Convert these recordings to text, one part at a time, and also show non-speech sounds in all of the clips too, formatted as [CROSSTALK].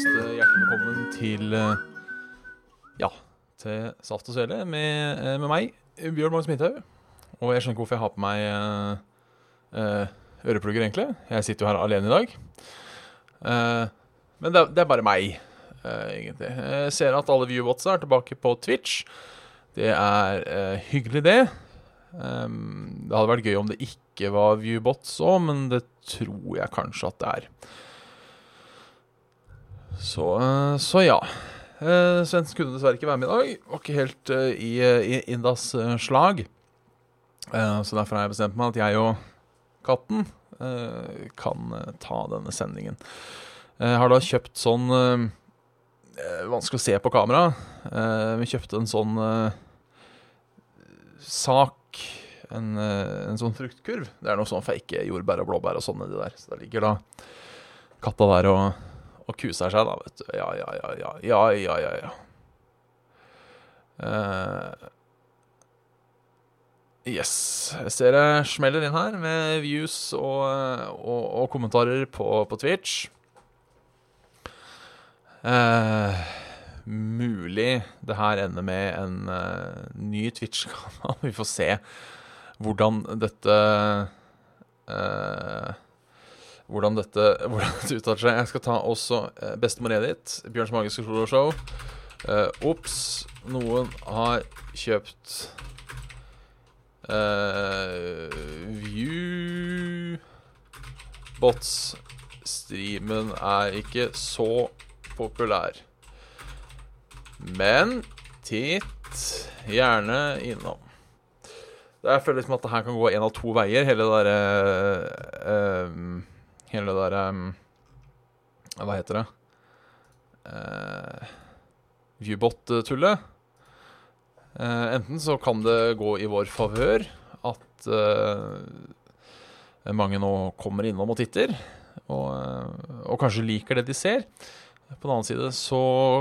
Det hjertelig velkommen til eh, Ja, til Saft og Svele med, eh, med meg, Bjørn Magnus Midthaug. Og jeg skjønner ikke hvorfor jeg har på meg eh, øreplugger, egentlig. Jeg sitter jo her alene i dag. Uh, men det det er bare meg, uh, egentlig. Jeg ser at alle viewbots er tilbake på Twitch. Det er hyggelig, det. Um, det hadde vært gøy om det ikke var viewbots òg, men det tror jeg kanskje at det er. Så, eh, så ja. Uh, Svendsen kunne dessverre ikke være med i dag. Var ikke helt eh, i, Indas eh, slag. Eh, så derfor har jeg bestemt meg at jeg og katten eh, kan eh, ta denne sendingen. Jeg har da kjøpt sånn eh, eh, Vanskelig å se på kamera. Eh, vi kjøpte en sånn eh, sak en, eh, en sånn fruktkurv. Det er noe sånn fake jordbær og blåbær og sånn nedi der. Så der ligger da katta der og, og kuser seg, da, vet du. Ja, ja, ja, ja. Ja, ja, ja, ja. Uh, yes. Jeg ser det smeller inn her med views og, og, og kommentarer på, på Twitch. Uh, mulig det her ender med en uh, ny Twitch-kanal. [LAUGHS] Vi får se hvordan dette eh, hvordan dette, [LAUGHS] hvordan dette uttaler seg. Jeg skal ta også eh, bestemor Edith, Bjørns magiske soloshow. Uh, Ops, noen har kjøpt uh, Viewbots. Streamen er ikke så populær. Men titt gjerne innom. Jeg føler liksom at det her kan gå en av to veier, hele det derre um, Hele det derre um, Hva heter det? Uh, Viewbot-tullet. Uh, enten så kan det gå i vår favør at uh, mange nå kommer innom og titter, og, og kanskje liker det de ser. På den annen side så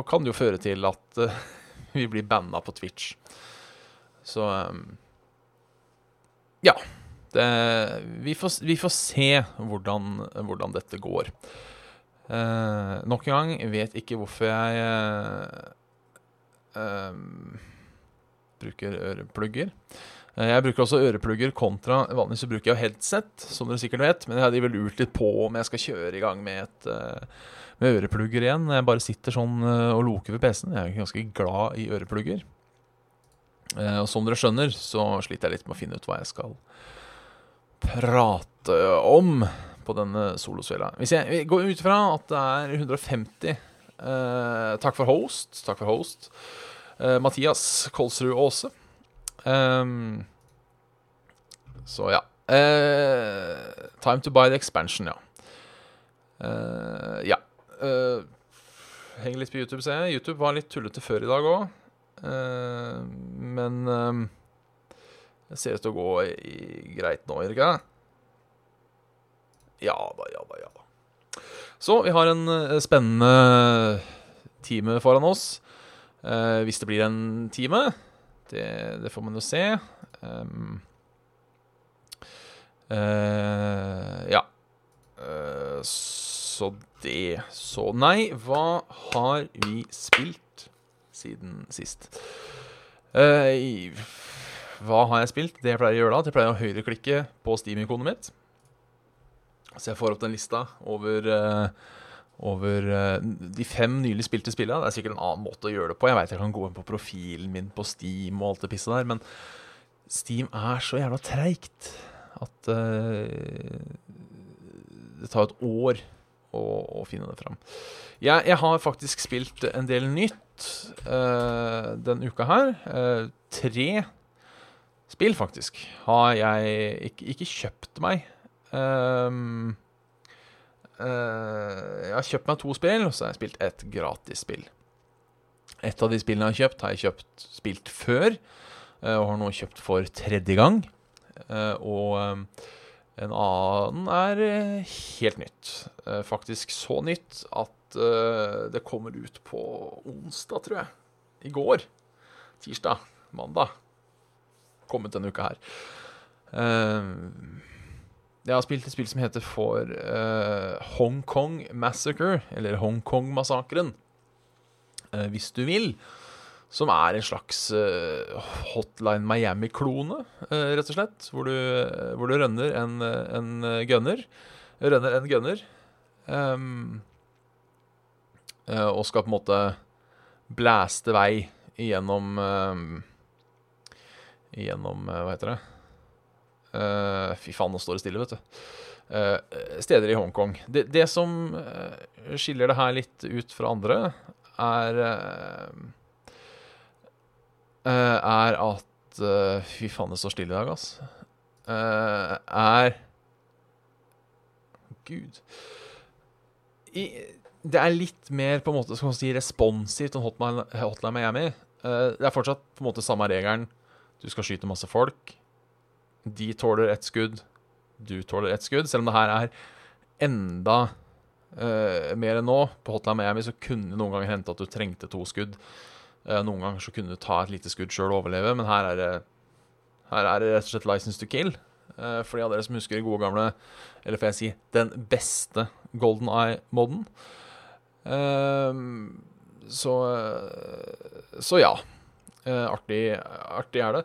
kan det jo føre til at [LAUGHS] vi blir banna på Twitch. Så um, ja. Det, vi, får, vi, får, se hvordan, hvordan dette går. Eh, nok en gang, vet ikke hvorfor jeg eh, eh, bruker øreplugger. Eh, jeg bruker også øreplugger kontra Vanligvis bruker jeg headset, som dere sikkert vet. Men jeg hadde vel lurt litt på om jeg skal kjøre i gang med, et, eh, med øreplugger igjen. Jeg bare sitter sånn eh, og loker ved PC-en. Jeg er ganske glad i øreplugger. og som dere skjønner, så sliter jeg litt med å finne ut hva jeg skal prate om på denne solosvela. Hvis jeg går ut fra at det er 150 eh, Takk for host. Takk for host. Eh, Mathias Kolsrud Aase. Um, så ja. Eh, time to buy the expansion, ja. ja. henger litt på YouTube, ser jeg. YouTube var litt tullete før i dag òg. men det ser ut til å gå i, greit nå, gjør det ikke? Ja da, ja da, ja da. Så vi har en uh, spennende time foran oss. Eh, hvis det blir en time. Det, det får man jo se. Um, eh, ja. så det Så nei, hva har vi spilt siden sist? Uh, hva har jeg spilt? Det jeg pleier å gjøre da, jeg pleier å høyreklikke på Steam-ikonet mitt. Så jeg får opp den lista over, uh, over uh, de fem nylig spilte spillene. Det er sikkert en annen måte å gjøre det på. Jeg veit jeg kan gå inn på profilen min på Steam og alt det pisset der, men Steam er så jævla treigt at uh, det tar et år å, å finne det fram. Jeg, jeg, har faktisk spilt en del nytt denne uka her. tre spill, faktisk, har jeg ikke, ikke kjøpt meg. Um, uh, Jeg har kjøpt meg to spill, og så har jeg spilt et gratis spill. Et av de spillene jeg har kjøpt, har jeg kjøpt spilt før, eh, og har nå kjøpt for tredje gang. Eh, og en annen er helt nytt. Faktisk så nytt at det kommer ut på onsdag, tror jeg. I går. Tirsdag. Mandag. Kommet denne uka her. Uh, jeg har spilt et spill som heter for uh, Hong Kong Massacre, eller Hong Kong-massakren, uh, hvis du vil. Som er en slags uh, Hotline Miami-klone, rett og slett. Hvor du, hvor du rønner en, en gunner. Rønner en gunner. Um, og skal på en måte blæste vei gjennom um, Igjennom Hva heter det? Uh, fy faen, nå står det stille, vet du. Uh, steder i Hongkong. Det, det som uh, skiller det her litt ut fra andre, er Er at Fy faen, det står stille i dag, ass. er Gud. I, det er litt mer på en måte skal man si, responsivt enn Hotline, Hotline Miami. det er fortsatt på en måte samme regelen. Du skal skyte masse folk de tåler ett skudd, du tåler ett skudd. Selv om det her er enda uh, mer enn nå. På Hotline Miami så kunne det noen ganger hente at du trengte to skudd. Uh, noen ganger så kunne du ta et lite skudd sjøl og overleve, men her er det her er det rett og slett license to kill. Uh, for de av dere som husker de gode gamle, eller får jeg si den beste Golden Eye-moden. Så Så ja. Artig, artig er det.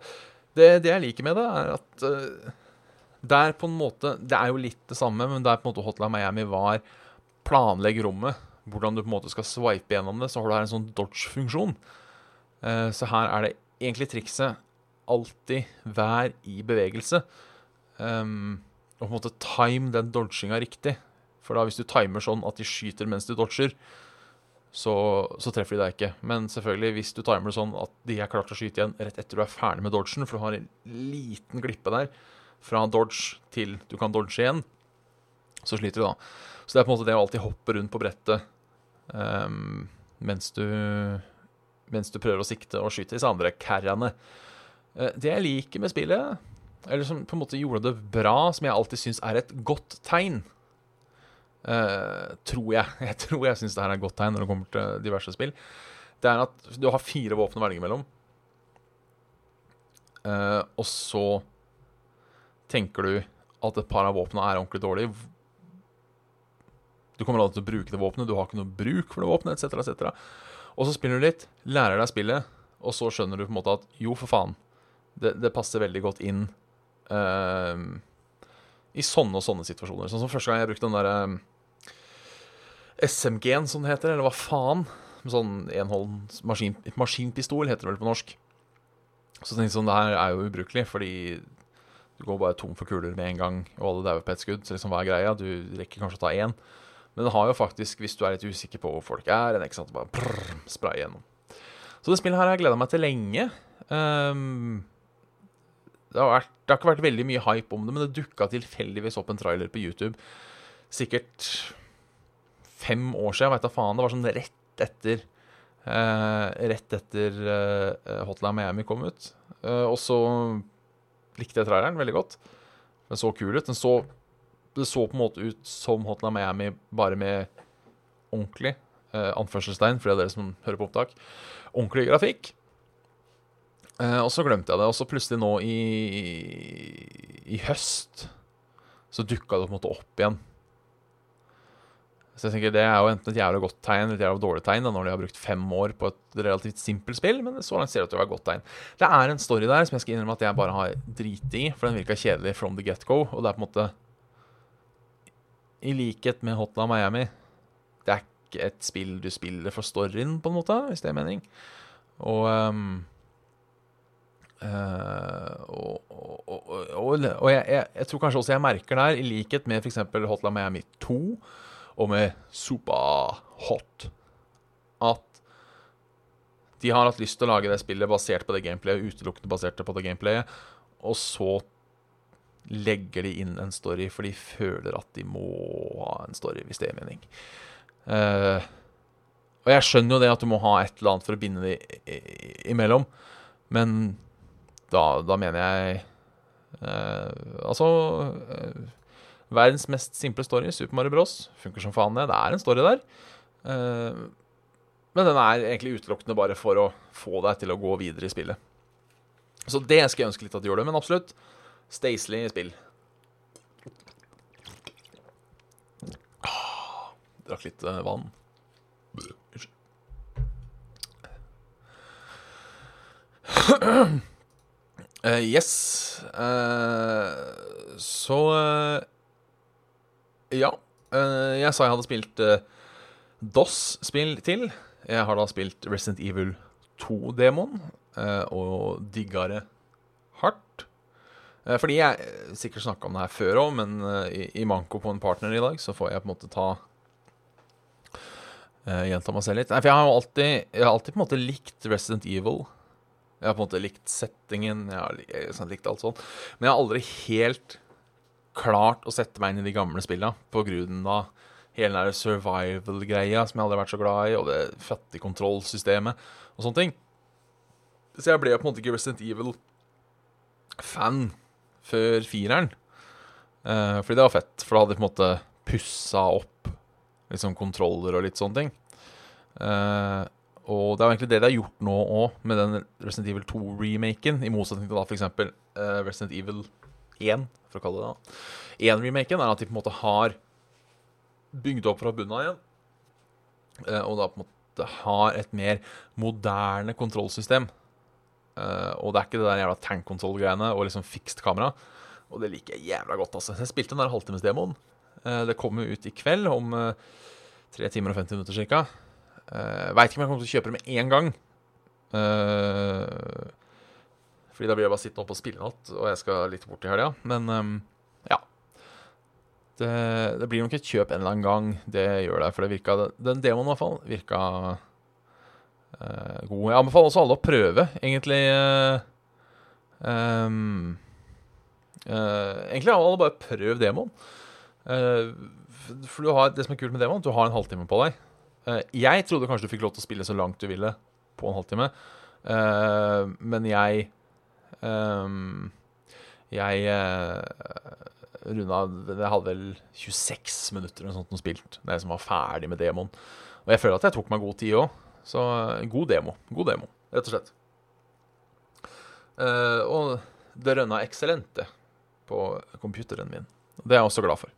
Det, det, jeg liker med det, er at uh, det er på en måte Det er jo litt det samme, men det er på en måte Hotline Miami var planlegg rommet. Hvordan du på en måte skal swipe gjennom det. Så har du her en sånn dodge-funksjon. Uh, så her er det egentlig trikset alltid vær i bevegelse. Um, og på en måte time den dodginga riktig. For da hvis du timer sånn at de skyter mens du dodger, så, så, treffer de deg ikke. Men selvfølgelig, hvis du timer det sånn at de er klart til å skyte igjen rett etter du er ferdig med dodgen, for du har en liten glippe der fra dodge til du kan dodge igjen, så sliter du da. Så det er på en måte det å alltid hoppe rundt på brettet um, mens, du, mens du prøver å sikte og skyte disse andre carriene. Uh, det jeg liker med spillet, eller som på en måte gjorde det bra, som jeg alltid syns er et godt tegn, Uh, tror jeg. [LAUGHS] Jeg tror jeg syns det her er et godt tegn når det kommer til diverse spill. Det er at du har fire våpen å velge mellom. Uh, og så tenker du at et par av våpnene er ordentlig dårlige. Du kommer aldri til å bruke det våpenet, du har ikke noe bruk for det våpenet, etc., etc. Og så spiller du litt, lærer deg spillet, og så skjønner du på en måte at jo, for faen, det, det passer veldig godt inn uh, i sånne og sånne situasjoner. Sånn som første gang jeg brukte den derre SMG-en, som det heter, eller hva faen. Sånn enholds maskin, maskinpistol, heter det vel på norsk. Så tenkte jeg sånn, det her er jo ubrukelig, fordi du går bare tom for kuler med en gang, og alle dauer på ett skudd. Så liksom, hva er greia? Du rekker kanskje å ta én. Men det har jo faktisk, hvis du er litt usikker på hvor folk er, en ikke sant, bare prrr, spray gjennom. Så det spillet her har jeg gleda meg til lenge. Um, det, har vært, det har ikke vært veldig mye hype om det, men det dukka tilfeldigvis opp en trailer på YouTube. Sikkert fem år siden, veit da faen. Det var sånn rett etter uh, Rett etter uh, Hotline Miami kom ut. Uh, og så likte jeg traileren veldig godt. Den så kul ut. Den så, det så på en måte ut som Hotline Miami, bare med ordentlig anførselstegn for det er dere som hører på opptak. Ordentlig grafikk. og så glemte jeg det. Og så plutselig nå i, i høst så dukka det på en måte opp igjen. Så jeg tenker Det er jo enten et jævlig godt tegn eller et jævlig dårlig tegn da, når de har brukt fem år på et relativt simpelt spill, men så langt ser det ut til å være et godt tegn. Det er en story der som jeg skal innrømme at jeg bare har driti i, for den virka kjedelig from the get-go. Og det er på en måte I likhet med Hotline Miami Det er ikke et spill du spiller for storyen, på en måte, hvis det er mening. Og um, Uh, og, og, og, og jeg, jeg, jeg, tror kanskje også jeg merker der, i likhet med f.eks. Hotline Miami 2, og med superhot at de har hatt lyst til å lage det spillet basert på det gameplayet, utelukkende basert på det gameplayet, og så legger de inn en story, for de føler at de må ha en story, hvis det er mening. Uh, og jeg skjønner jo det at du må ha et eller annet for å binde de i- i- imellom, men da, da mener jeg uh, Altså eh, Verdens mest simple story, Super Mario Bros. Funker som faen, det. Det er en story der. Eh, men den er egentlig utelukkende bare for å få deg til å gå videre i spillet. Så det skal jeg ønske litt at de gjorde, men absolutt. Stasely spill. Ah, drakk litt eh, vann. [CLEARS THROAT] Eh, yes. Uh, så eh, Ja. Eh, jeg sa jeg hadde spilt uh, DOS-spill til. Jeg har da spilt Resident Evil 2-demoen eh, og digga det hardt. Eh, fordi jeg eh, sikkert snakka om det her før òg, men eh, i, i manko på en partner i dag, så får jeg på en måte ta uh, Gjenta meg selv litt. Nei, for jeg har jo alltid, jeg har alltid på en måte likt Resident Evil. Jeg har på en måte likt settingen, jeg har jeg har sånn likt alt sånt. Men jeg har aldri helt klart å sette meg inn i de gamle spilla på grunn av hele den survival-greia som jeg aldri har vært så glad i, og det fattigkontrollsystemet og sånne ting. Så jeg ble på en måte ikke Resident Evil-fan før fireren. Eh, fordi det var fett, for da hadde de på en måte pussa opp liksom kontroller og litt sånne ting. Eh, og det er jo egentlig det de har gjort nå òg, med den Resident Evil 2-remaken, i motsetning til da f.eks. Uh, Resident Evil 1, for å kalle det det. Én-remaken er at de på en måte har bygd opp fra bunnen av igjen, eh, og da på en måte har et mer moderne kontrollsystem. Eh, og det er ikke det der jævla tank control-greiene og liksom fikst kamera. Og det liker jeg jævla godt, altså. Jeg spilte den der halvtimesdemoen. Uh, det kommer ut i kveld, om tre timer og 50 minutter. Uh, Veit ikke om jeg kommer til å kjøpe det med en gang. Fordi da blir jeg bare sittende oppe og spille natt, og jeg skal litt bort i helga. Men um, ja. Det, det blir nok et kjøp en eller annen gang. Det gjør det, for det virka Den demoen i hvert fall virka uh, god. Jeg anbefaler også alle å prøve, egentlig. Uh, um, uh, egentlig alle bare prøv demoen. For har, det som er kult med demoen, du har en halvtime på deg. Jeg trodde kanskje du fikk lov til å spille så langt du ville på en halvtime, men jeg um, Jeg uh, runda Jeg hadde vel 26 minutter eller sånt spilt da jeg som var ferdig med demoen. Og jeg føler at jeg tok meg god tid òg. Så uh, god demo. God demo, rett og slett. Uh, og det rønna eksellente på computeren min. Det er jeg også glad for.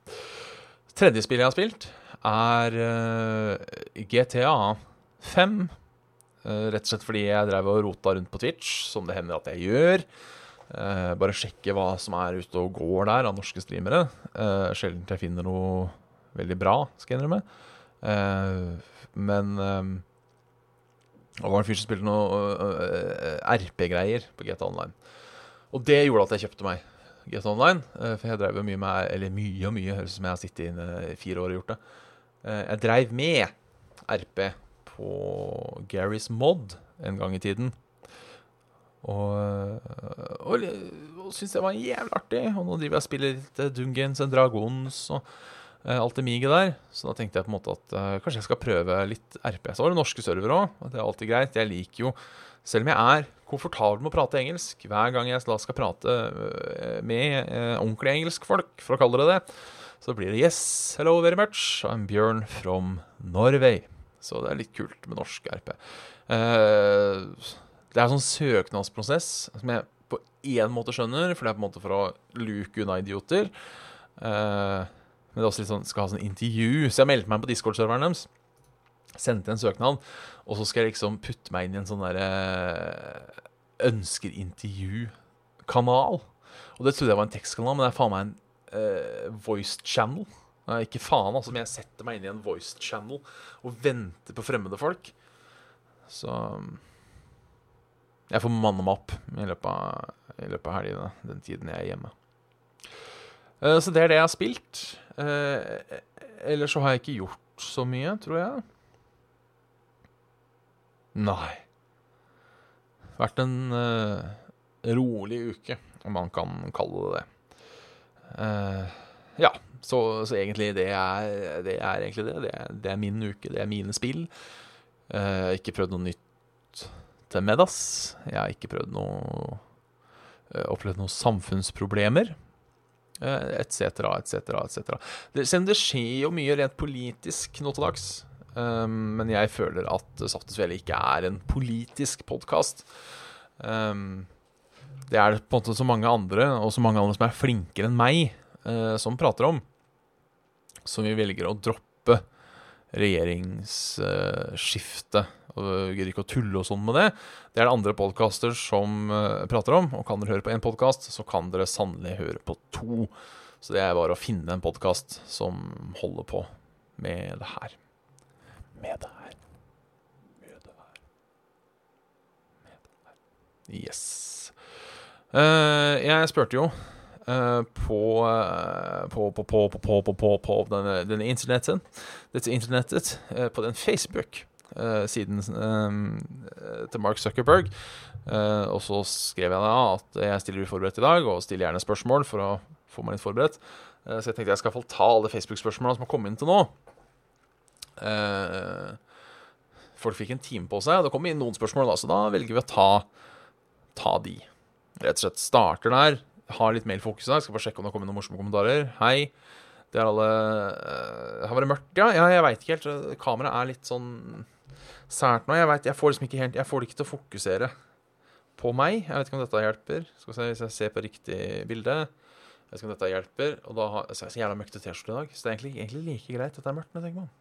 Tredje spillet jeg har spilt, er uh, GTA 5. Uh, rett og slett fordi jeg drev og rota rundt på Twitch, som det hender at jeg gjør. Uh, bare sjekke hva som er ute og går der av norske streamere. Uh, sjelden jeg finner noe veldig bra, skal jeg innrømme. Men det var en fyr som spilte noe RP-greier på GTA Online. Og det gjorde at jeg kjøpte meg GTA Online. for jeg drev jo mye med Eller mye og mye, høres ut som jeg har sittet inne i fire år og gjort det. jeg dreiv med RP på Garys Mod en gang i tiden. Og, og, og syntes det var jævlig artig. Og nå driver jeg og spiller litt Dungeons and Dragons og eh, alt det miget der. Så da tenkte jeg på en måte at eh, kanskje jeg skal prøve litt RP. Så var det norske servere òg, og det er alltid greit. Jeg liker jo, selv om jeg er komfortabel med å prate engelsk, hver gang jeg skal prate med eh, ordentlige engelskfolk, for å kalle det det, så blir det 'Yes, hello very much, I'm Bjørn from Norway'. Så det er litt kult med norsk RP. Uh, det er en sånn søknadsprosess som jeg på én måte skjønner, for det er på en måte for å luke unna idioter. Uh, men det er også litt sånn, skal ha sånn intervju, så jeg meldte meg på Discord-serveren deres. Sendte en søknad, og så skal jeg liksom putte meg inn i en sånn derre uh, ønsker-intervju-kanal. Og det trodde jeg var en tekstkanal, men det er faen meg en uh, voice channel. Nei, ikke faen, altså, men jeg setter meg inn i en voice channel og venter på fremmede folk. Så jeg får manne meg opp i løpet av, i løpet av helgene, den tiden jeg er hjemme. Uh, så det er det jeg har spilt. Uh, ellers så har jeg ikke gjort så mye, tror jeg. Nei. Vært en uh, rolig uke, om man kan kalle det det. Ja, så, så egentlig det er, det er egentlig det. Det det er min uke, det er mine spill. Eh, Jeg har ikke prøvd noe nytt til Medas. Jeg har ikke prøvd noe eh, Opplevd noen samfunnsproblemer. Etc., etc., etc. Selv om det skjer jo mye rent politisk nå til dags. eh, Men jeg føler at Saft og Svele ikke er en politisk podkast. Det er på en måte så mange andre, og så mange andre som er flinkere enn meg, eh, som prater om. som vi velger å droppe regjeringsskiftet. Og gidder ikke å tulle og sånn med det. Det er det andre podkaster som eh, prater om. Og kan dere høre på én podkast, så kan dere sannelig høre på to. Så det er bare å finne en podkast som holder på med det her. Med det her. Med det her. Med det her. Yes. Eh, jeg spurte jo eh, Eh, eh, på, på, på, på, på, på, denne, denne internettet, dette internettet, eh, på den Facebook-siden til Mark Zuckerberg. og så skrev jeg da at jeg stiller uforberedt i dag, og stiller gjerne spørsmål for å få meg litt forberedt. så jeg tenkte jeg skal iallfall ta alle Facebook-spørsmålene som har kommet inn til nå. folk fikk en time på seg, og det kom inn noen spørsmål, da, så da velger vi å ta, ta de. Rett og slett starter der har litt mailfokus i dag. Skal bare sjekke om det har kommet noen morsomme kommentarer. Hei. Det er alle uh, Har vært mørkt? Ja, ja jeg veit ikke helt. Kameraet er litt sånn sært nå. Jeg vet, jeg får liksom ikke helt Jeg får det ikke til å fokusere på meg. Jeg vet ikke om dette hjelper. Skal vi se hvis jeg ser på riktig bilde. Jeg vet ikke om dette hjelper. Og da har jeg så jævla møkkete T-skjorte i dag, så det er egentlig, egentlig like greit at det er mørkt. når jeg tenker meg.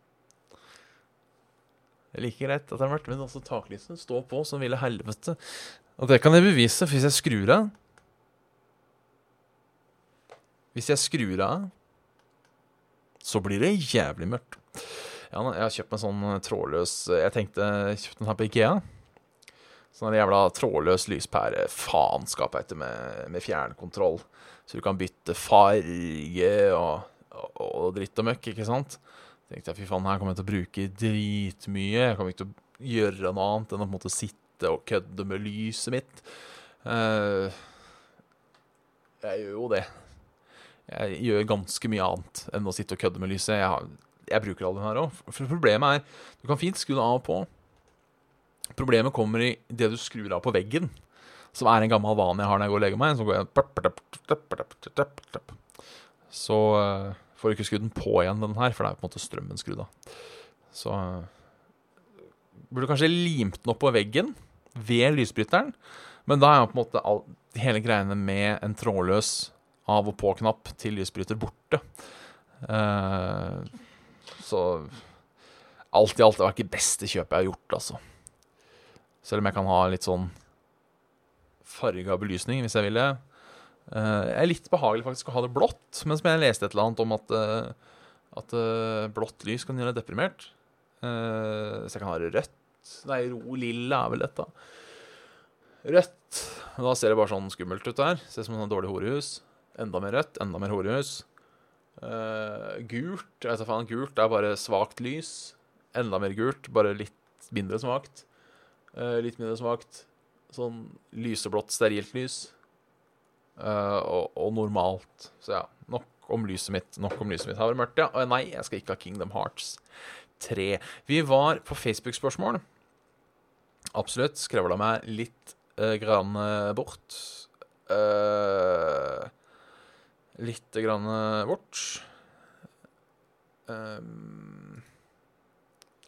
Det er like greit at det er mørkt, men også taklysene står på som ville helvete. Og det kan jeg bevise for hvis jeg skrur av. Hvis jeg skrur av, så blir det jævlig mørkt. Ja, jeg har kjøpt meg sånn trådløs Jeg tenkte jeg kjøpte den her på Ikea. Sånn jævla trådløs lyspære. Faenskap heter med, med fjernkontroll. Så du kan bytte farge og, og, og dritt og møkk, ikke sant? tenkte jeg, fy faen, her kommer jeg til å bruke dritmye. Jeg kommer ikke til å gjøre noe annet enn å på en måte sitte og kødde med lyset mitt. Uh, jeg gjør jo det. Jeg gjør ganske mye annet enn å sitte og kødde med lyset. Jeg, har, jeg bruker all den her òg. Problemet er Du kan fint skru det av og på. Problemet kommer i det du skrur av på veggen, som er en gammel vane jeg har når jeg går og legger meg. Så går jeg Så uh, får du ikke skrudd den på igjen, den her, for det er på en måte strømmen skrudd av. Så uh, burde kanskje limt den opp på veggen ved lysbryteren. Men da er jo på en måte all, hele greiene med en trådløs av- og på-knapp til lysbryter borte. Uh, så alt i alt det var ikke det beste kjøpet jeg har gjort, altså. Selv om jeg kan ha litt sånn farga belysning hvis jeg vil det. Uh, det er litt behagelig faktisk å ha det blått, men som jeg leste et eller annet om at, uh, at blått lys kan gjøre deg deprimert. så jeg kan ha det rødt. Nei, ro lilla er vel dette. Rødt. Da ser det bare sånn skummelt ut der. Ser ut som et dårlig horehus. Enda mer rødt, enda mer horehus. gult. Jeg vet da faen, gult er bare svakt lys. Enda mer gult, bare litt mindre svakt. litt mindre svakt. Sånn lyseblått, sterilt lys. Uh, og, og, normalt. Så ja, nok om lyset mitt. Nok om lyset mitt. Har vært mørkt, ja. Og nei, jeg skal ikke ha Kingdom Hearts 3. Vi var på Facebook-spørsmål. Absolutt. Skrevla meg litt uh, grann bort. Uh, litt grann bort.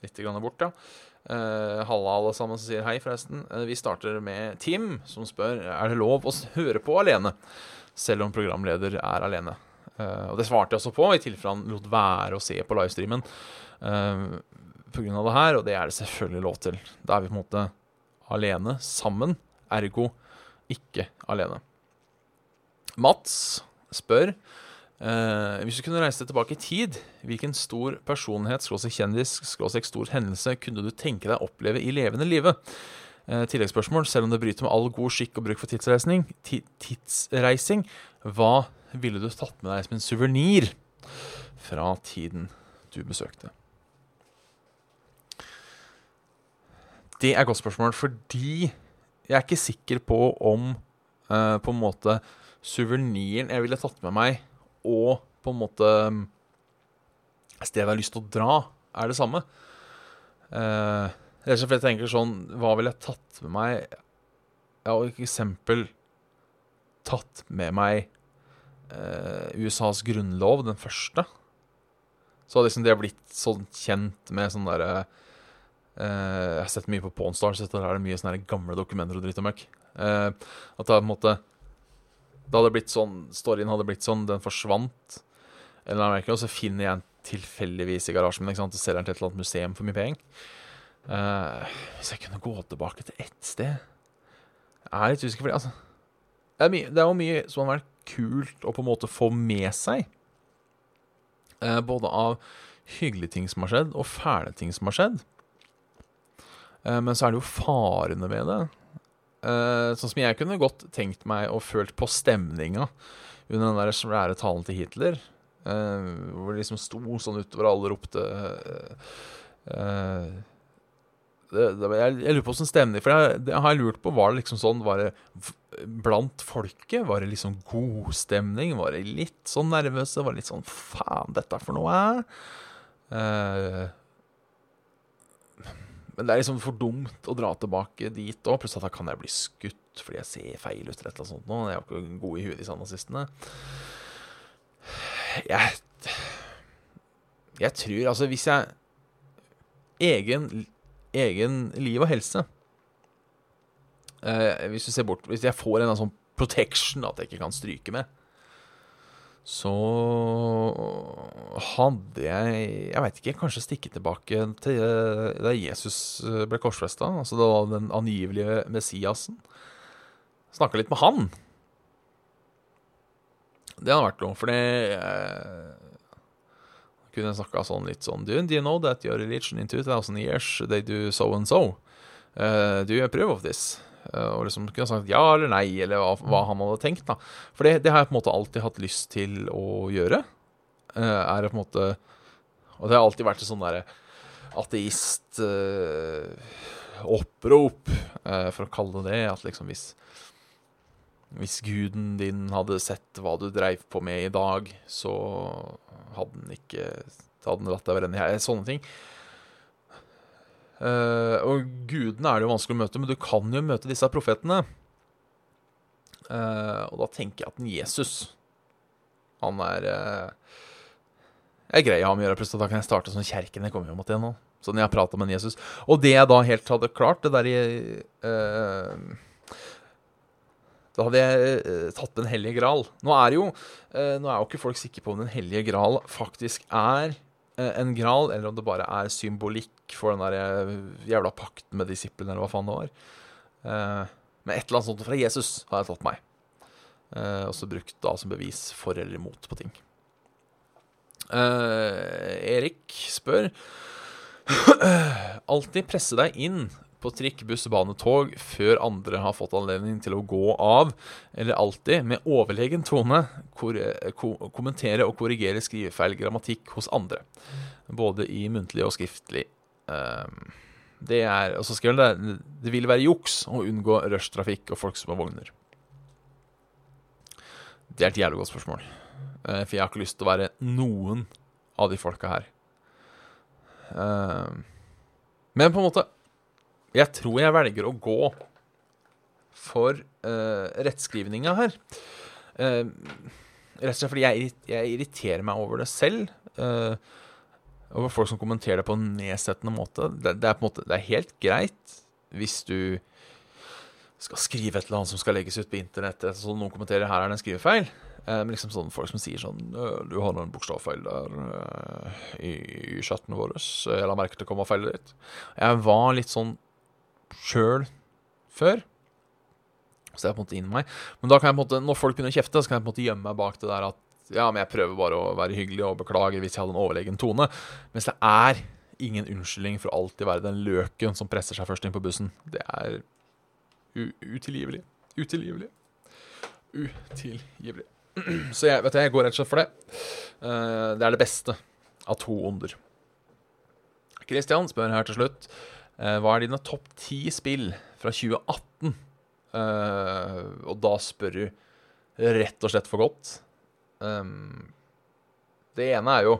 litt grann bort, ja. Uh, halla, alle sammen som sier hei, forresten. Uh, vi starter med Tim, som spør er det lov å høre på alene, selv om programleder er alene. Uh, og det svarte jeg også på, i tilfelle han lot være å se på livestreamen uh, pga. det her, og det er det selvfølgelig lov til. Da er vi på en måte alene, sammen, ergo ikke alene. Mats spør Uh, hvis du kunne reise deg tilbake i tid, hvilken stor personlighet, skråstrek kjendis, skråstrek stor hendelse kunne du tenke deg å oppleve i levende live? Uh, tilleggsspørsmål, selv om det bryter med all god skikk og bruk for tidsreising, tidsreising, hva ville du tatt med deg som en suvenir fra tiden du besøkte? Det er et godt spørsmål, fordi jeg er ikke sikker på om uh, på en måte suveniren jeg ville tatt med meg og på en måte stedet jeg har lyst til å dra, er det samme. Eh, rett og slett jeg tenker sånn Hva ville jeg tatt med meg Jeg har for eksempel tatt med meg eh, USAs grunnlov, den første. Så hadde liksom det blitt sånn kjent med sånn derre eh, Jeg har sett mye på Pawnstars, så der er det mye sånne gamle dokumenter og dritt og møkk. Eh, at det er på en måte Det hadde blitt sånn Storyen hadde blitt sånn, den forsvant. Eller ikke, og så finner jeg den tilfeldigvis i garasjen min og selger den til et eller annet museum for mye penger. Uh, hvis jeg kunne gå tilbake til ett sted Jeg er litt usikker, fordi altså det er, mye, det er jo mye som har vært kult å på en måte få med seg. Uh, både av hyggelige ting som har skjedd, og fæle ting som har skjedd. Eh, men så er det jo farene ved det. Eh, sånn som jeg kunne godt tenkt meg og følt på stemninga under den der svære talen til Hitler. eh, hvor det liksom sto sånn utover, alle ropte eh, det, det, jeg, jeg lurer på åssen stemning For jeg, det har jeg lurt på. Var det liksom sånn Var det blant folket? Var det liksom god stemning? Var det litt sånn nervøse? Var det litt sånn Faen, dette er for noe? Eh, men det er liksom for dumt å dra tilbake dit òg. Plutselig at da kan jeg bli skutt fordi jeg ser feil ut eller noe sånt. Jeg er jo ikke god i huet, disse nazistene. Jeg Jeg tror Altså, hvis jeg Egen egen liv og helse. Eh, hvis du ser bort Hvis jeg får en sånn protection at jeg ikke kan stryke med, så hadde jeg Jeg veit ikke, kanskje stikke tilbake til eh, da Jesus eh, ble korsfesta. Altså da den angivelige Messiasen. Snakka litt med han. Det hadde vært noe, for det eh, kunne snakka sånn litt sånn do, you know that your religion in 2000 years they do so and so? Uh, do you approve of this? Og liksom kunne sagt ja eller nei, eller hva, hva han hadde tenkt. da For det, det har jeg på en måte alltid hatt lyst til å gjøre. Uh, er på en måte Og det har alltid vært et sånn derre ateist uh, opprop, uh, for å kalle det det. At liksom hvis hvis guden din hadde sett hva du dreiv på med i dag, så hadde den ikke hadde den latt deg brenne i. Sånne ting. Uh, og gudene er det jo vanskelig å møte, men du kan jo møte disse profetene. Uh, og da tenker jeg at en Jesus Han er uh, er greier å ha med å gjøre. Plutselig da kan jeg starte sånn kjerken jeg kommer jo mot igjen nå. Sånn jeg har prata med Jesus Og det jeg da helt hadde klart, det der i eh, da hadde jeg eh, tatt Den hellige gral. Nå er jo eh, Nå er jo ikke folk sikre på om Den hellige gral faktisk er en gral, eller om det bare er symbolikk for den der jævla pakten med disiplene, eller hva faen det var. Men et eller annet sånt fra Jesus har jeg tatt meg. Og så brukt da som bevis for eller imot på ting. Eh, Erik spør [CLEARS THROAT] Alltid presse deg inn på trikk, buss, bane, tog før andre har fått anledning til å gå av, eller alltid med overlegen tone kommentere og korrigere skrivefeil grammatikk hos andre. Både i muntlig og skriftlig. Um, det er Og så skrev han det Det vil være juks å unngå rushtrafikk og folk som har vogner. Det er et jævlig godt spørsmål. Eh, for jeg har ikke lyst til å være noen av de folka her. Um, men på en måte jeg tror jeg velger å gå for uh, rettskrivninga her. Rett og slett fordi jeg, irriterer meg over det selv. Over folk som kommenterer det på en nedsettende måte. Det, er på en måte. det er helt greit hvis du skal skrive et eller annet som skal legges ut på internett. Så noen kommenterer her er det en skrivefeil. Men liksom sånne folk som sier sånn Du har noen bokstavfeil der i, i chatten vår. Jeg la merke til å komme feilet ditt. Jeg var litt sånn sjøl før. Så jeg på en måte inn meg. Men da kan jeg på en måte, når folk begynner å kjefte, så kan jeg på en måte gjemme meg bak det der at ja, men jeg prøver bare å være hyggelig og beklage hvis jeg hadde en overlegen tone. Mens det er ingen unnskyldning for å alltid være den løken som presser seg først inn på bussen. Det er utilgivelig. Utilgivelig. Utilgivelig. [CLEARS THROAT] Så jeg, vet du, jeg går rett og slett for det. Uh, det er det beste av to onder. Christian spør her til slutt. Uh, hva er dine topp ti spill fra 2018? Uh, og da spør du rett og slett for godt. Um, Det ene er jo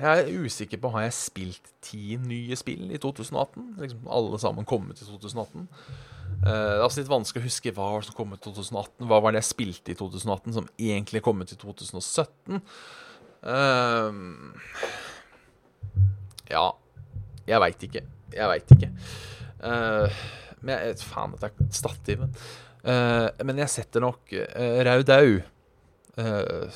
Jeg er usikker på Har jeg spilt ti nye spill i 2018. Liksom Alle sammen kommet i 2018. Eh, det er også litt vanskelig å huske hva som kom ut i 2018. Hva var det jeg spilte i 2018 som egentlig kom ut i 2017? Uh, ja Jeg veit ikke. Jeg veit ikke. Uh, men jeg, faen, dette er stativet. Uh, men jeg setter nok uh, Raudau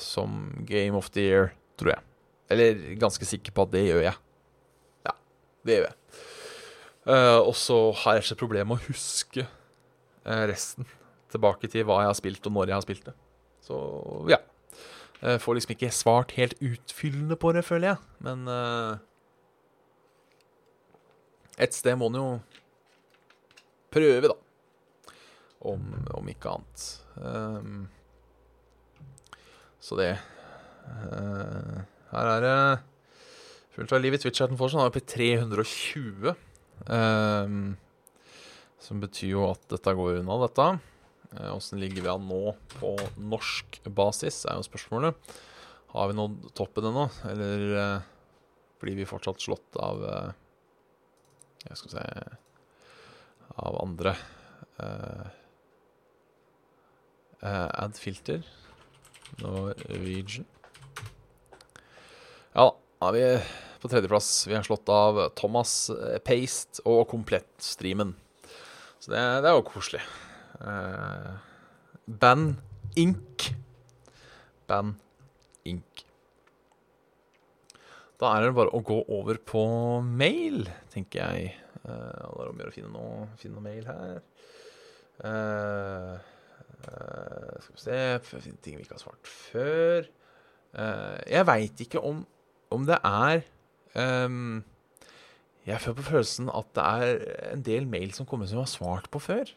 som Game of the Year, tror jeg. Eller ganske sikker på at det gjør jeg. Ja, det gjør jeg. Uh, og så har jeg ikke problem med å huske uh, resten. Tilbake til hva jeg har spilt, og når jeg har spilt det. Så ja. Jeg får liksom ikke svart helt utfyllende på det, føler jeg. Men uh, et sted må en jo prøve, da. Om, om ikke annet. Um, så det Her er det fullt av liv i Twitch-chatten fortsatt. Han er oppe i 320. Um, som betyr jo at dette går unna, dette. Åssen uh, ligger vi an nå på norsk basis, er jo spørsmålet. Har vi nådd toppen ennå, eller uh, blir vi fortsatt slått av uh, Jeg skal si Av andre. add filter. Norwegian. Ja da, vi på tredjeplass. Vi har slått av Thomas Paste og Komplett-streamen. Så det, det, er jo koselig. Uh, Band Ink. Band Ink. Da er det bare å gå over på mail, tenker jeg. Uh, det er om å gjøre å finne noe, finne noe mail her. Uh, uh, skal vi se Ting vi ikke har svart før. jeg veit ikke om om det er um, Jeg føler på følelsen at det er en del mail som kommer som jeg har svart på før.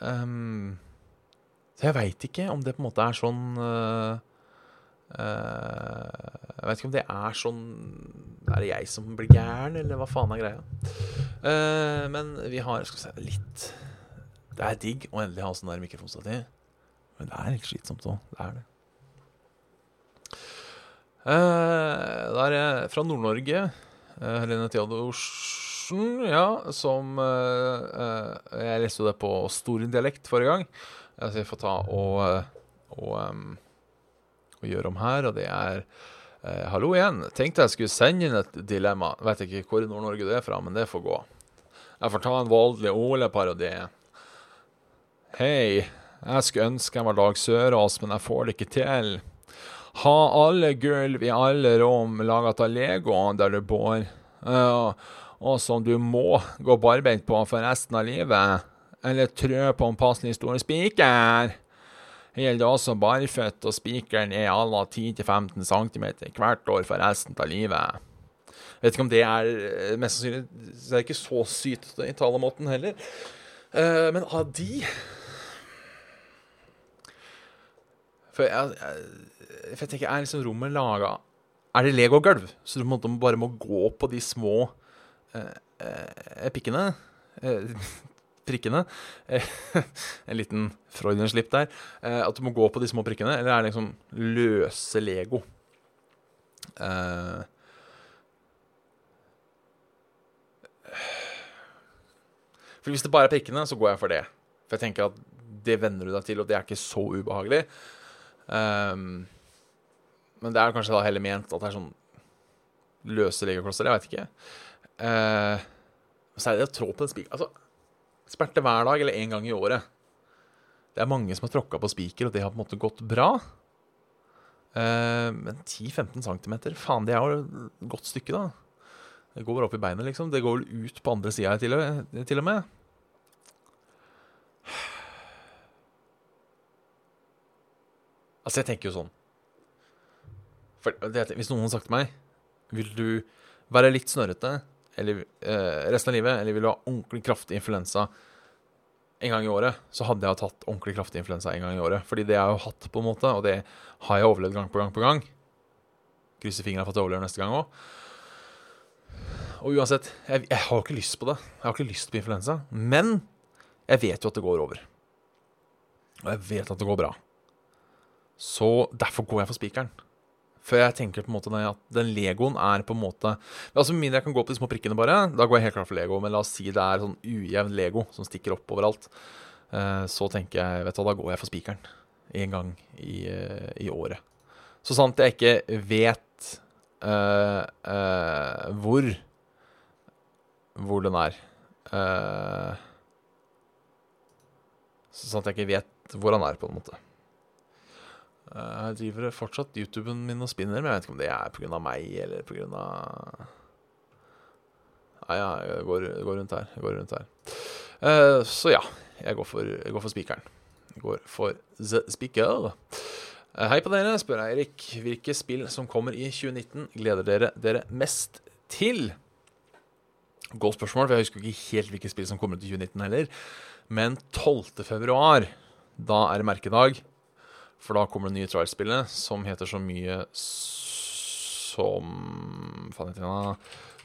Um, så jeg veit ikke om det på en måte er sånn uh, uh, Jeg veit ikke om det er sånn Er det jeg som blir gæren, eller hva faen er greia? Uh, men vi har Skal vi se litt Det er digg å endelig ha sånn der mikrofonstativ. Men det er litt slitsomt òg. Det er det. Uh, det er fra Nord-Norge. Uh, Helene Theodorsen, ja, som uh, Jeg leste jo det på dialekt forrige gang. Så jeg får ta og, og, og gjøre om her, og det er Hallo igjen. Tenkte jeg skulle sende inn et dilemma. Vet ikke hvor i Nord-Norge det er fra, men det får gå. Jeg får ta en voldelig Ole-parodi. Hei, jeg skulle ønske jeg var Dag Sørås, men jeg får det ikke til. Ha alle gulv i alle rom laget av Lego der du bor, og som du må gå barbeint på for resten av livet. Eller trø på en passelig stor spiker. Gjelder også barføtt, og spikeren er à la 10-15 cm hvert år for resten av livet. Vet ikke om det er Mest sannsynlig så er det ikke så sytete i talemåten heller. Uh, men av de For jeg, jeg for jeg tenker, Er liksom rommet laga Er det legogulv? Så du på bare må gå på de små eh, eh, pikkene? Eh, [LAUGHS] prikkene? [LAUGHS] en liten Freudenslipp der. Eh, at du må gå på de små prikkene? Eller er det liksom løse Lego? Eh, for Hvis det bare er prikkene, så går jeg for det. For jeg tenker at det venner du deg til, og det er ikke så ubehagelig. Um, men det er kanskje da heller ment at det er sånn løse legoklosser. Jeg veit ikke. Eh, så er det å trå på en spiker Altså, sperte hver dag eller én gang i året. Det er mange som har tråkka på spiker, og det har på en måte gått bra. Eh, men 10-15 cm, faen, det er jo et godt stykke, da. Det går opp i beinet, liksom. Det går vel ut på andre sida til, til, og med. Altså, jeg tenker jo sånn for det, hvis noen hadde sagt til meg Vil du være litt snørrete eller, eh, resten av livet, eller vil du ha ordentlig kraftig influensa en gang i året, så hadde jeg tatt ordentlig kraftig influensa en gang i året. Fordi det har jeg jo hatt, på en måte, og det har jeg overlevd gang på gang på gang. Krysser fingrene for at jeg overlever neste gang òg. Og uansett, jeg, jeg har jo ikke lyst på det. Jeg har ikke lyst på influensa. Men jeg vet jo at det går over. Og jeg vet at det går bra. Så derfor går jeg for spikeren. For jeg tenker på en måte at den Legoen er på en måte Altså Med mindre jeg kan gå på de små prikkene, bare, da går jeg helt klart for Lego. Men la oss si det er sånn ujevn Lego som stikker opp overalt. Eh, så tenker jeg, vet du hva, da går jeg for spikeren. En gang i, eh, i året. Så sant jeg ikke vet uh, uh, hvor Hvor den er. Uh, så sant jeg ikke vet hvor han er, på en måte. Jeg driver fortsatt YouTuben min og spinner, men jeg vet ikke om det er pga. meg eller pga. Nei, ja, jeg går, går, rundt her. Jeg går rundt her. Uh, så ja, jeg går for, jeg går for spikeren. Jeg går for the speaker. Uh, hei på dere, spør Eirik. Hvilke spill som kommer i 2019, gleder dere dere mest til? Godt spørsmål, for jeg husker ikke helt hvilke spill som kommer ut i 2019 heller. Men 12. februar, da er det merkedag. For da kommer det nye Trials-spillet som heter så mye som Faen heter det?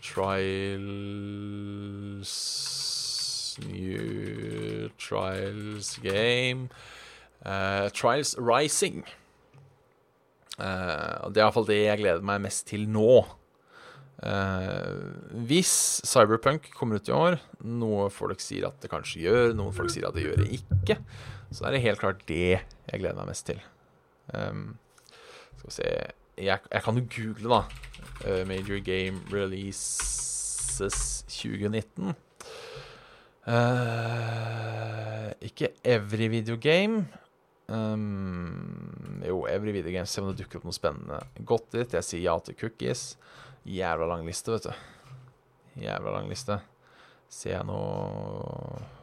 Trials New Trials Game uh, Trials Rising. Uh, det er iallfall det jeg gleder meg mest til nå. Uh, hvis Cyberpunk kommer ut i år, noe folk sier at det kanskje gjør, noen folk sier at det gjør det ikke, så er det helt klart det jeg gleder meg mest til. Um, skal vi se jeg, jeg, kan jo google, da. Uh, Major Game Releases 2019. Uh, ikke Every Video Game. Um, jo, Every Video Game. Se om det dukker opp noe spennende. Godt dit. Jeg sier ja til cookies. Jævla lang liste, vet du. Jævla lang liste. Ser jeg noe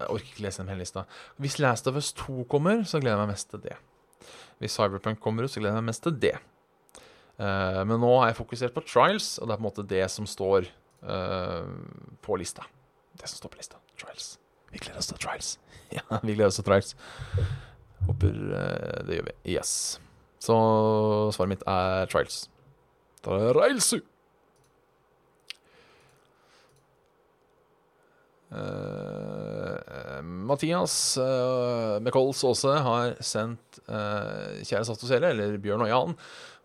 Jeg orker ikke lese den hele lista. Hvis Last of Us 2 kommer, så gleder jeg meg mest til det. Hvis Cyberpunk kommer ut, så gleder jeg meg mest til det. Uh, men nå er jeg fokusert på Trials, og det er på en måte det som står uh, på lista. Det som står på lista. Trials. Vi gleder oss til Trials. [LAUGHS] ja, vi gleder oss til Trials. Håper uh, det gjør vi. Yes. Så svaret mitt er Trials. Trials! Uh, Mathias uh, McColls Aase har sendt uh, Kjære Saft og Sele, eller Bjørn og Jan,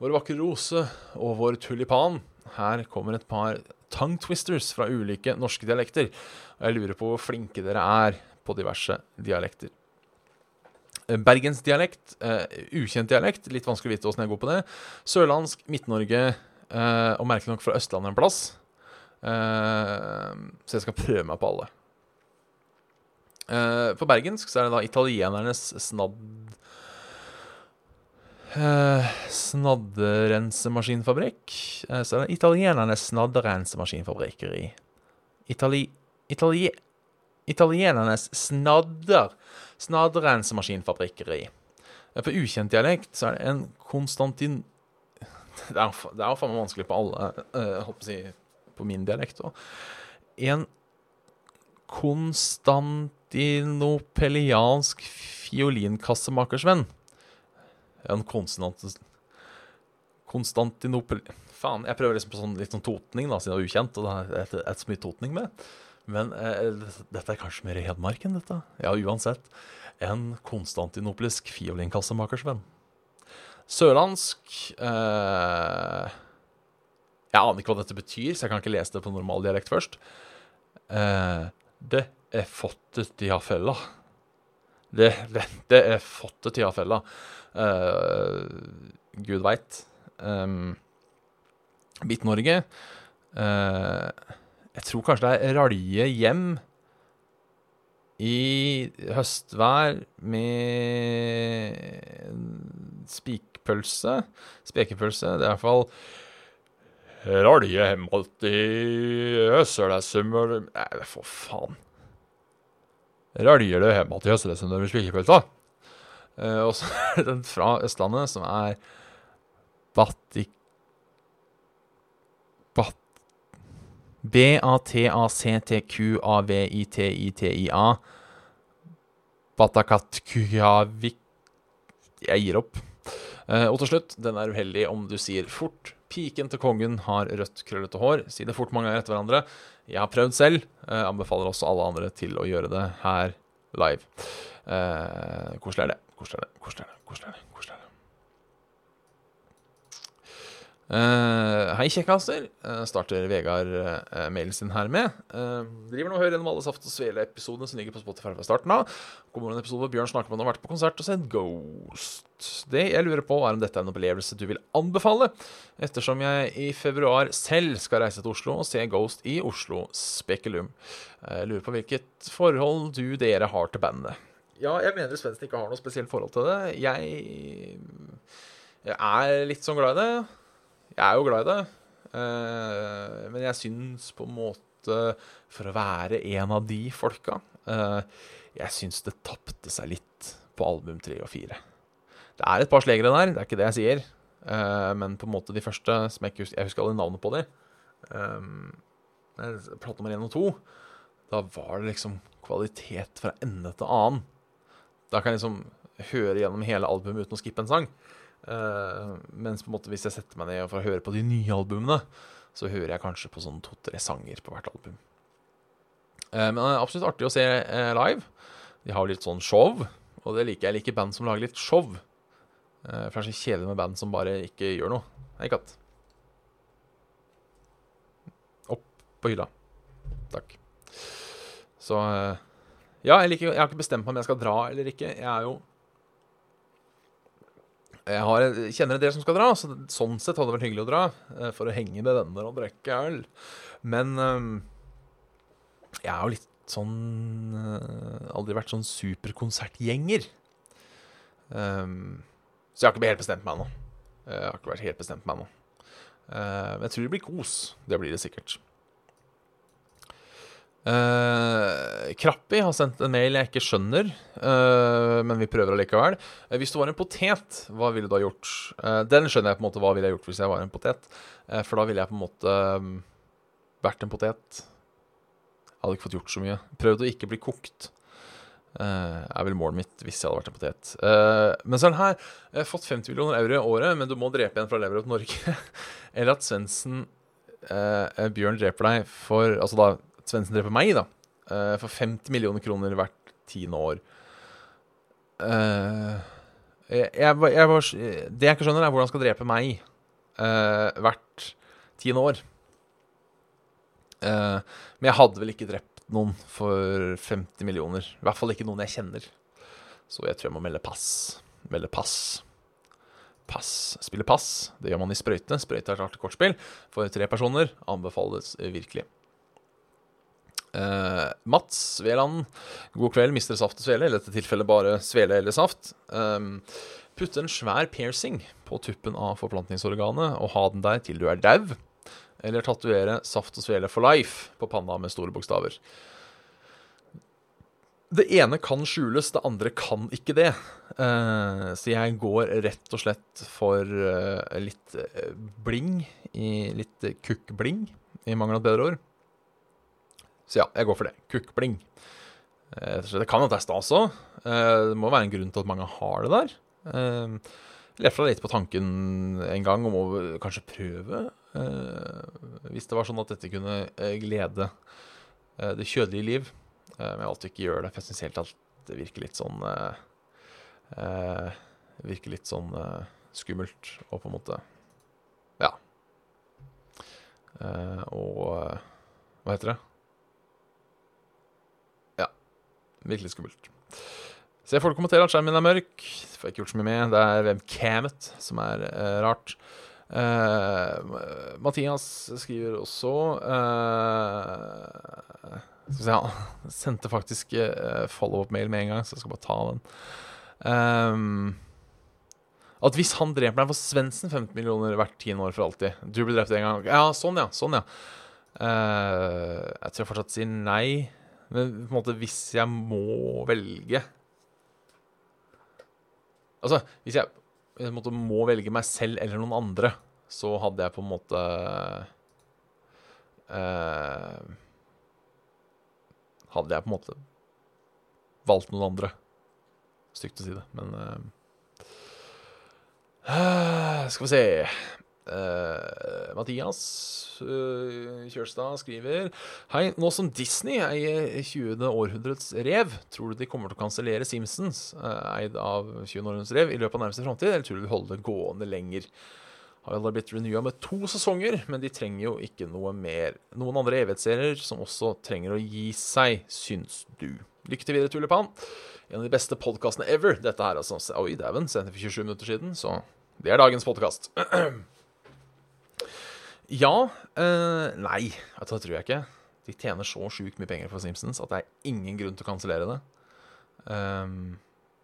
vår vakre rose og vår tulipan. Her kommer et par tongue twisters fra ulike norske dialekter. Og jeg lurer på hvor flinke dere er på diverse dialekter. Bergensdialekt, uh, ukjent dialekt, litt vanskelig å vite åssen jeg går på det. Sørlandsk, Midt-Norge og merkelig nok fra Østlandet en plass. Så jeg skal prøve meg på alle. Uh, på bergensk så er det da italienernes snadd... Uh, snadderensemaskinfabrikk. Uh, så er det italienernes snadderensemaskinfabrikkeri. Itali... Italie... Italienernes snadder... Snadderensemaskinfabrikkeri. Uh, ukjent dialekt så er det en Konstantin... [LAUGHS] Det er, jo faen meg vanskelig på alle, holdt på å si, på min dialekt òg. En konstantinopeliansk fiolinkassemakersvenn. En konsonant Konstantinopel... Faen, jeg prøver liksom på sånn, litt sånn totning, da, siden det er ukjent. Og det er et, så mye totning med. Men eh, dette er kanskje mer Hedmark enn dette? Ja, uansett. En konstantinopelisk fiolinkassemakersvenn. Sørlandsk eh, Jeg aner ikke hva dette betyr, så jeg kan ikke lese det på normal dialekt først. Eh, det er fottet i fella. Det, det, er fottet i fella. Uh, Gud veit. Um, Midt-Norge uh, Jeg tror kanskje det er Ralje hjem i høstvær med spikpølse. Spekepølse. Det er i hvert fall Ralje hemalt i høsselesummer Nei, for faen. Raljer det hemalt i høsselesummer med spikepølsa? Uh, og så er det den fra Østlandet, som er Batik... Bat... B-a-t-a-c-t-q-a-v-i-t-i-t-i-a. Batakatkujavik Jeg gir opp. Uh, og til slutt, den er uheldig om du sier fort. Piken til kongen har rødt, krøllete hår. Si det fort mange ganger etter hverandre. Jeg har prøvd selv. Jeg anbefaler også alle andre til å gjøre det her live. Eh, koselig er det. Koselig er det. Koselig er det. Koselig er det. Eh, hei, kjekkaser. Uh, starter Vegard uh, mailen sin her med. Driver nå og hører gjennom alle Saft og Svele-episodene som ligger på Spotify fra starten av. Kommer en episode hvor Bjørn snakker om han har vært på konsert og sett Ghost. Det jeg lurer på, er om dette er en opplevelse du vil anbefale, ettersom jeg i februar selv skal reise til Oslo og se Ghost i Oslo Spekulum. Jeg lurer på hvilket forhold du dere har til bandet. Ja, jeg mener Svendsen ikke har noe spesielt forhold til det. Jeg, jeg er litt sånn glad i det. Jeg er jo glad i det, uh, men jeg syns på en måte, for å være en av de folka uh, Jeg syns det tapte seg litt på album tre og fire. Det er et par slegere der, det er ikke det jeg sier. Uh, men på en måte de første som Jeg, husker, jeg husker alle navnene på de. Um, Plate nummer én og to. Da var det liksom kvalitet fra ende til annen. Da kan jeg liksom høre gjennom hele albumet uten å skippe en sang. Uh, mens på en måte hvis jeg setter meg ned for å høre på de nye albumene, så hører jeg kanskje på sånn to-tre sanger på hvert album. Uh, men det er absolutt artig å se uh, live. De har litt sånn show, og det liker jeg. Jeg liker band som lager litt show. for det er så kjedelig med band som bare ikke gjør noe. Hei, katt. Opp på hylla. Takk. Så Ja, jeg, liker, jeg har ikke bestemt meg om jeg skal dra eller ikke. Jeg er jo jeg har, kjenner en del som skal dra, så sånn sett hadde det vært hyggelig å dra. Eh, for å henge med venner og drikke øl. Men um, jeg er jo litt sånn uh, Aldri vært sånn superkonsertgjenger. Um, så jeg har ikke helt bestemt meg ennå. Jeg har ikke vært helt bestemt meg ennå. Men jeg tror det blir kos. Det blir det sikkert. Uh, Krappi har sendt en mail jeg ikke skjønner, uh, men vi prøver allikevel. Uh, hvis du var en potet, hva ville du ha gjort? den skjønner jeg på en måte hva ville jeg gjort hvis jeg var en potet. for da ville jeg på en måte um, vært en potet. Hadde ikke fått gjort så mye. Prøvd å ikke bli kokt. er vel målet mitt hvis jeg hadde vært en potet. men sånn her, jeg har fått 50 millioner euro i året, men du må drepe en fra Leverøy til Norge. [LAUGHS] Eller at Svendsen Bjørn dreper deg for Altså da Svendsen dreper meg, da. Uh, for 50 millioner kroner hvert tiende år. Uh, jeg, jeg, jeg det jeg ikke skjønner, er hvordan han skal drepe meg uh, hvert tiende år. men jeg hadde vel ikke drept noen for 50 millioner. I hvert fall ikke noen jeg kjenner. Så jeg tror jeg må melde pass. Melde pass. Pass. Spille pass. Det gjør man i sprøyte. Sprøyte er klart kortspill for tre personer. Anbefales virkelig. Uh, Mats Veland, god kveld, mister Saft og Svele. I dette tilfellet bare Svele eller Saft. Um, putte en svær piercing på tuppen av forplantningsorganet og ha den der til du er dau. Eller tatovere Saft og Svele for life på panna med store bokstaver. Det ene kan skjules, det andre kan ikke det. Uh, så jeg går rett og slett for uh, litt bling, i, litt kukk-bling, i mangel av et bedre ord. Så ja, jeg går for det. Kukkbling. Eh, det kan jo det er. Eh, det må være en grunn til at mange har det der. Jeg Lefla litt på tanken en gang om å kanskje prøve. Hvis det var sånn at dette kunne glede det kjødelige liv. Men jeg alltid ikke gjør det, for jeg syns helt at det virker litt sånn Virker litt sånn skummelt og på en måte Ja. Og hva heter det? Virkelig skummelt. Ser folk kommenterer at skjermen min er mørk. Får jeg ikke gjort så mye med. Det er webcamet som er uh, rart. Uh, Mathias skriver også uh, Skal vi se, han [LAUGHS] sendte faktisk follow-up-mail med en gang, så jeg skal bare ta den. Um, at hvis han dreper deg for Svendsen 15 millioner hvert tiende år for alltid Du blir drept en gang. Ja, sånn, ja. Sånn, ja. jeg tror jeg fortsatt sier nei. Men på en måte, hvis jeg må velge Altså, hvis jeg, jeg måte, må velge meg selv eller noen andre, så hadde jeg på en måte eh, Hadde jeg på en måte valgt noen andre. Stygt å si det, men eh, [SIGHS] Skal vi se Eh, Mathias uh, Kjølstad skriver Hei, nå som Disney eier 20. århundrets rev, tror du de kommer til å kansellere Simpsons, uh, eid av 20. århundrets rev, i løpet av nærmeste framtid, eller tror du de holder det gående lenger? Har allerede blitt renewa med to sesonger, men de trenger jo ikke noe mer. Noen andre evighetsserier som også trenger å gi seg, syns du. Lykke til videre, Tulipan. En av de beste podkastene ever. Dette her, altså. Oi, dæven. Sendte for 27 minutter siden, så det er dagens podkast. [CLEARS THROAT] ja. Eh, nei, det tror jeg ikke. De tjener så sjukt mye penger på Simpsons at det er ingen grunn til å kansellere det. Um,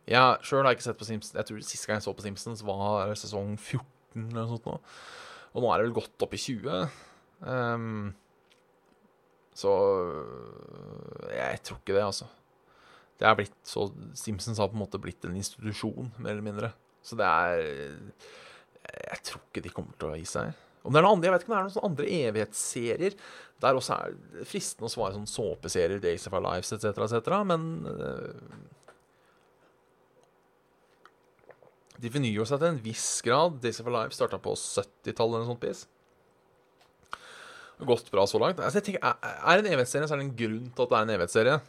ja, sjøl har jeg ikke sett på Simpsons. Jeg tror Sist gang jeg så på Simpsons, var sesong 14 eller noe sånt. Nå. Og nå er det vel godt opp i 20. Um, så jeg tror ikke det, altså. Det er blitt så Simpsons har på en måte blitt en institusjon, mer eller mindre. Så det er Jeg tror ikke de kommer til å gi seg. Om det er noe andre, Jeg vet ikke om det er noen sånne andre evighetsserier der også er det fristende å svare sånn såpeserier, Days of Our Lives etc., etc., men uh, De fornyer seg til en viss grad. Days of Our Lives starta på 70-tallet eller noe sånt. Pis. Gått bra så langt. Altså, jeg tenker, Er det en evighetsserie, så er det en grunn til at det er en evighetsserie.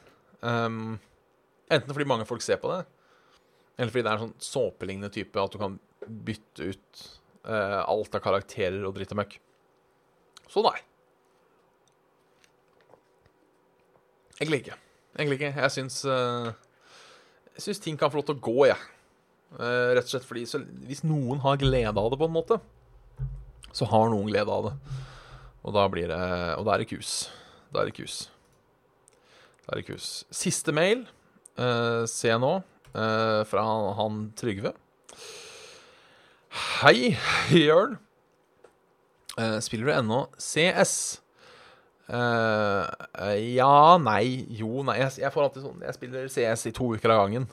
Um, enten fordi mange folk ser på det, eller fordi det er en sånn såpelignende type at du kan bytte ut alt av karakterer og dritt og møkk. Så nei. Egentlig ikke. Egentlig ikke. Jeg syns uh, Jeg syns ting kan få lov til å gå, jeg. Uh, rett og slett fordi så, Hvis noen har glede av det, på en måte, så har noen glede av det. Og da blir det Og da er det kus. Da er det kus. Da er det kus. Siste mail, uh, se nå, fra han Trygve. Hei, Jørn. Uh, spiller du ennå CS? Uh, ja, nei, jo, nei. Jeg, jeg, får alltid sånn Jeg spiller CS i to uker av gangen.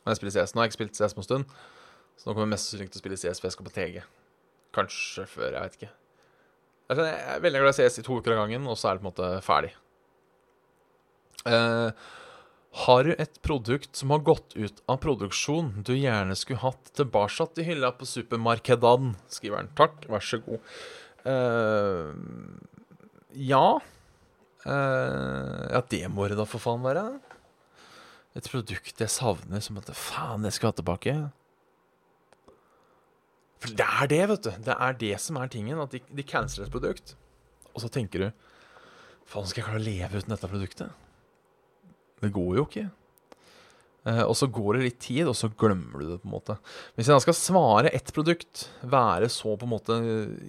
Når jeg spiller CS. Nå har jeg ikke spilt CS på en stund, så nå kommer jeg mest sannsynlig til å spille CS før jeg skal på TG. Kanskje før, jeg vet ikke. Jeg er veldig glad i CS i to uker av gangen, og så er det på en måte ferdig. Uh, har du et produkt som har gått ut av produksjon du gjerne skulle hatt tilbake i hylla på supermarkedene? Skriver han. Takk, vær så god. Uh, ja. Uh, ja, det må det da for faen være. Et produkt jeg savner som at faen, jeg skal ha tilbake. For det er det, vet du. Det er det som er tingen. At de, de canceler et produkt, og så tenker du Faen, skal jeg klare å leve uten dette produktet? Det går jo ikke. Uh, og så går det litt tid, og så glemmer du det. på en måte Hvis jeg da skal svare ett produkt, være så på en måte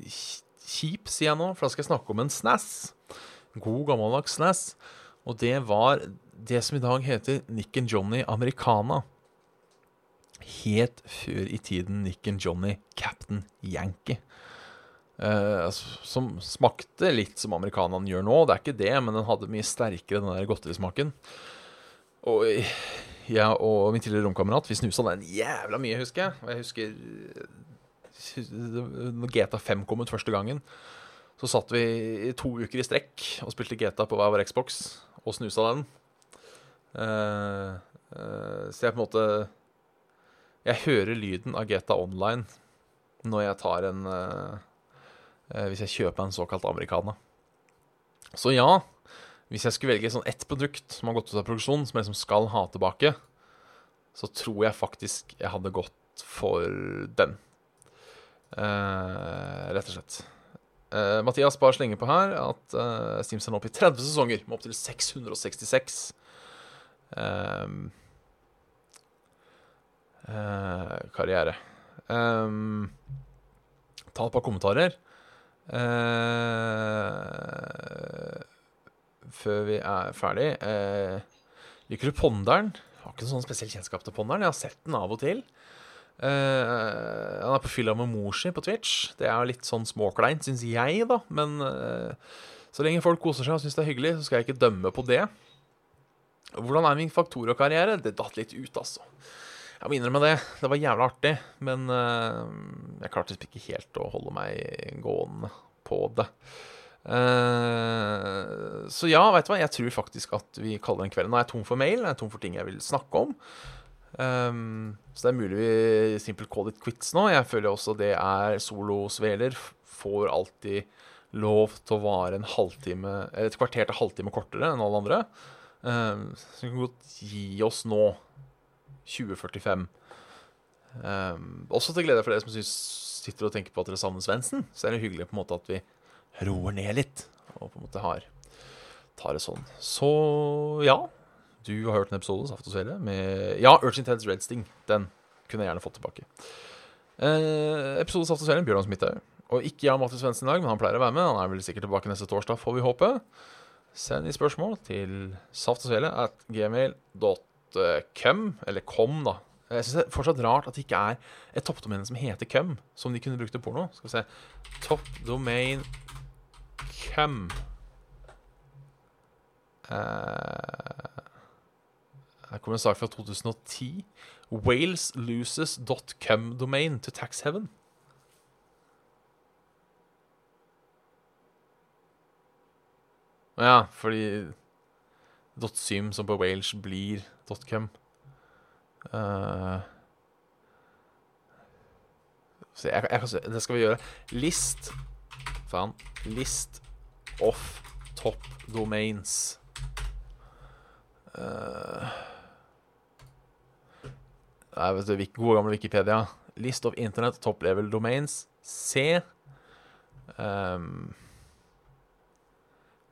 kjip, sier jeg nå, for da skal jeg snakke om en snass. God, gammeldags snass. Og det var det som i dag heter Nick and Johnny Americana. Helt før i tiden Nick and Johnny Captain Yankee. Uh, som smakte litt som amerikanerne gjør nå. Det er ikke det, men den hadde mye sterkere den der godterismaken. Og jeg og min tidligere romkamerat vi snusa den jævla mye, husker jeg. Og jeg husker Når GTA 5 kom ut første gangen, så satt vi i to uker i strekk og spilte GTA på hver vår Xbox og snusa den. Uh, uh, så jeg på en måte Jeg hører lyden av GTA Online når jeg tar en uh, Hvis jeg kjøper en såkalt americana. Så ja, hvis jeg skulle velge sånn ett produkt som har gått ut av produksjon, som jeg liksom skal ha tilbake, så tror jeg faktisk jeg hadde gått for den. Uh, rett og slett. Uh, Mathias bare slenger på her at uh, Sims er nå oppe i 30 sesonger, med opptil 666. Um, karriere. Um, ta et par kommentarer. Uh, før vi er ferdig. Eh, liker du Ponderen? Jeg har ikke sånn spesiell kjennskap til Ponderen. Jeg har sett den av og til. Eh, han er på fylla med mor si på Twitch. Det er litt sånn småkleint, syns jeg, da. Men eh, så lenge folk koser seg og syns det er hyggelig, så skal jeg ikke dømme på det. Hvordan er min Factorio-karriere? Det datt litt ut, altså. Jeg må innrømme det. Det var jævla artig. Men uh, jeg klarte ikke helt å holde meg gående på det. Uh, så ja, vet du hva, jeg tror faktisk at vi kaller den kvelden. Nå er jeg tom for mail, jeg er tom for ting jeg vil snakke om. Um, så det er mulig vi simpelt call it quits nå. Jeg føler også det er solosveler får alltid lov til å vare en halvtime et kvarter til halvtime kortere enn alle andre. Um, så vi kan godt gi oss nå 2045. Um, også til glede for dere som synes, sitter og tenker på at dere savner Svendsen. Så er det hyggelig på en måte at vi roer ned litt og på en måte har tar det sånn. Så ja, du har hørt en episode Saft og Svele med Ja, Urgent Heads Red Sting. Den kunne jeg gjerne fått tilbake. Eh, episode Saft og Svele, Bjørnar Smithaug. Og ikke Jan Mattis Svendsen i dag, men han pleier å være med. Han er vel sikkert tilbake neste torsdag, får vi håpe. Send i spørsmål til saftogsvele at gmail.com, eller com, da. Jeg syns det er fortsatt rart at det ikke er et toppdomene som heter cum, som de kunne brukt til porno. Skal vi se Toppdomain cum. Eh, her kommer en sak fra 2010. Wales loses .com domain to tax heaven. Ja, fordi .sym som på Wales blir .com. Uh, jeg, jeg det skal vi gjøre. List Faen. List of top domains. Uh, Nei, vet du, gode gamle Wikipedia. List of internet top level domains. C. Um,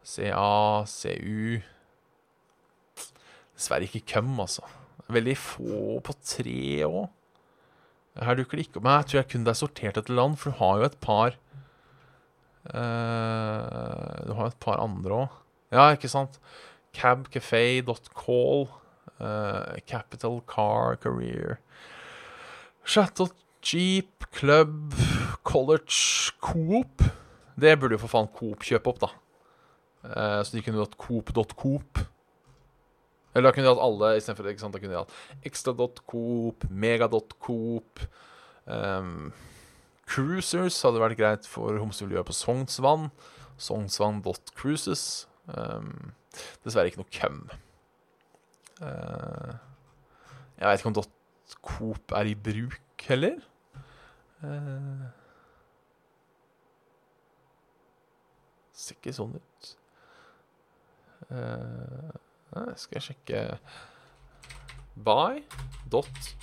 CA, CU Dessverre ikke Køm, altså. Veldig få på tre òg. Her dukker det ikke opp. Jeg tror jeg kun det er sortert etter land, for du har jo et par eh, Du har et par andre òg. Ja, ikke sant? Cabcafé.call. Uh, Capital Car Career. Chat.jeep, Club, College, Coop. Det burde jo for faen Coop kjøpe opp, da. Uh, så de kunne hatt Coop.coop. Eller da kunne de hatt alle istedenfor? Da kunne de hatt Extra.coop, Mega.coop. Um, Cruisers hadde vært greit for homsemiljøet på Sognsvann. Sognsvann.cruises. Um, dessverre ikke noe cum. Uh, jeg vet ikke om .coop er i bruk heller. Uh, ser ikke sånn ut. Uh, skal jeg sjekke Buy.coop.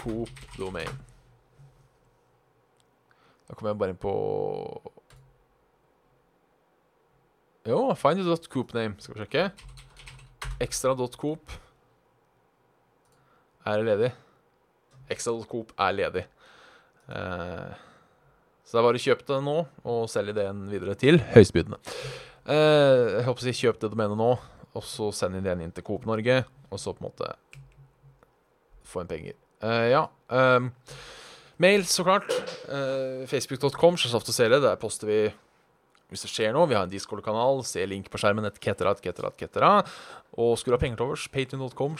Coop domain. Da kommer jeg bare inn på Jo, find your .coop name. Skal vi sjekke. Extra.coop er ledig. Extra.coop er ledig. Eh, så det er bare å kjøpe det nå og selge ideen videre til høystbydende. Eh, jeg håper å si kjøp det domenet nå, og så send ideen inn til Coop Norge, og så på en måte få inn penger. Eh, ja. ehm, mail, så klart. Uh, Facebook.com. Der poster vi hvis det skjer noe. Vi har en Discord-kanal. Se link på skjermen. Et ketera, et ketera, et ketera. Og skulle ha penger til overs, patrion.com.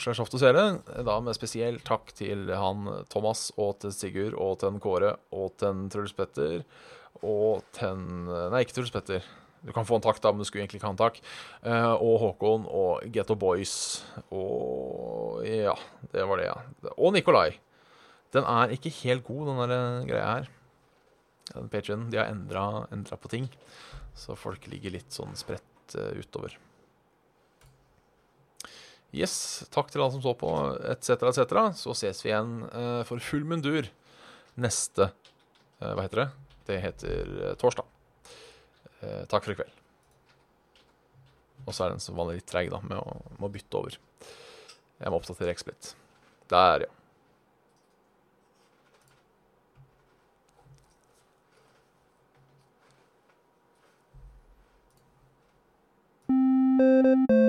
Da med spesiell takk til han Thomas og til Sigurd og til Kåre og til Truls Petter og til Nei, ikke Truls Petter. Du kan få en takk, da, men du skulle egentlig ikke ha en takk. Eh, og Håkon og Getto Boys og Ja, det var det, ja. Og Nikolai. Den er ikke helt god, den der eh, greia her. Patreon, De har endra på ting, så folk ligger litt sånn spredt eh, utover. Yes, takk til alle som så på, etc., etc. Så ses vi igjen for full mundur neste Hva heter det? Det heter torsdag. Eh, takk for i kveld. Og så er den som vanlig litt treig med å, med å bytte over. Jeg må oppdatere XSplit. Der, ja. Thank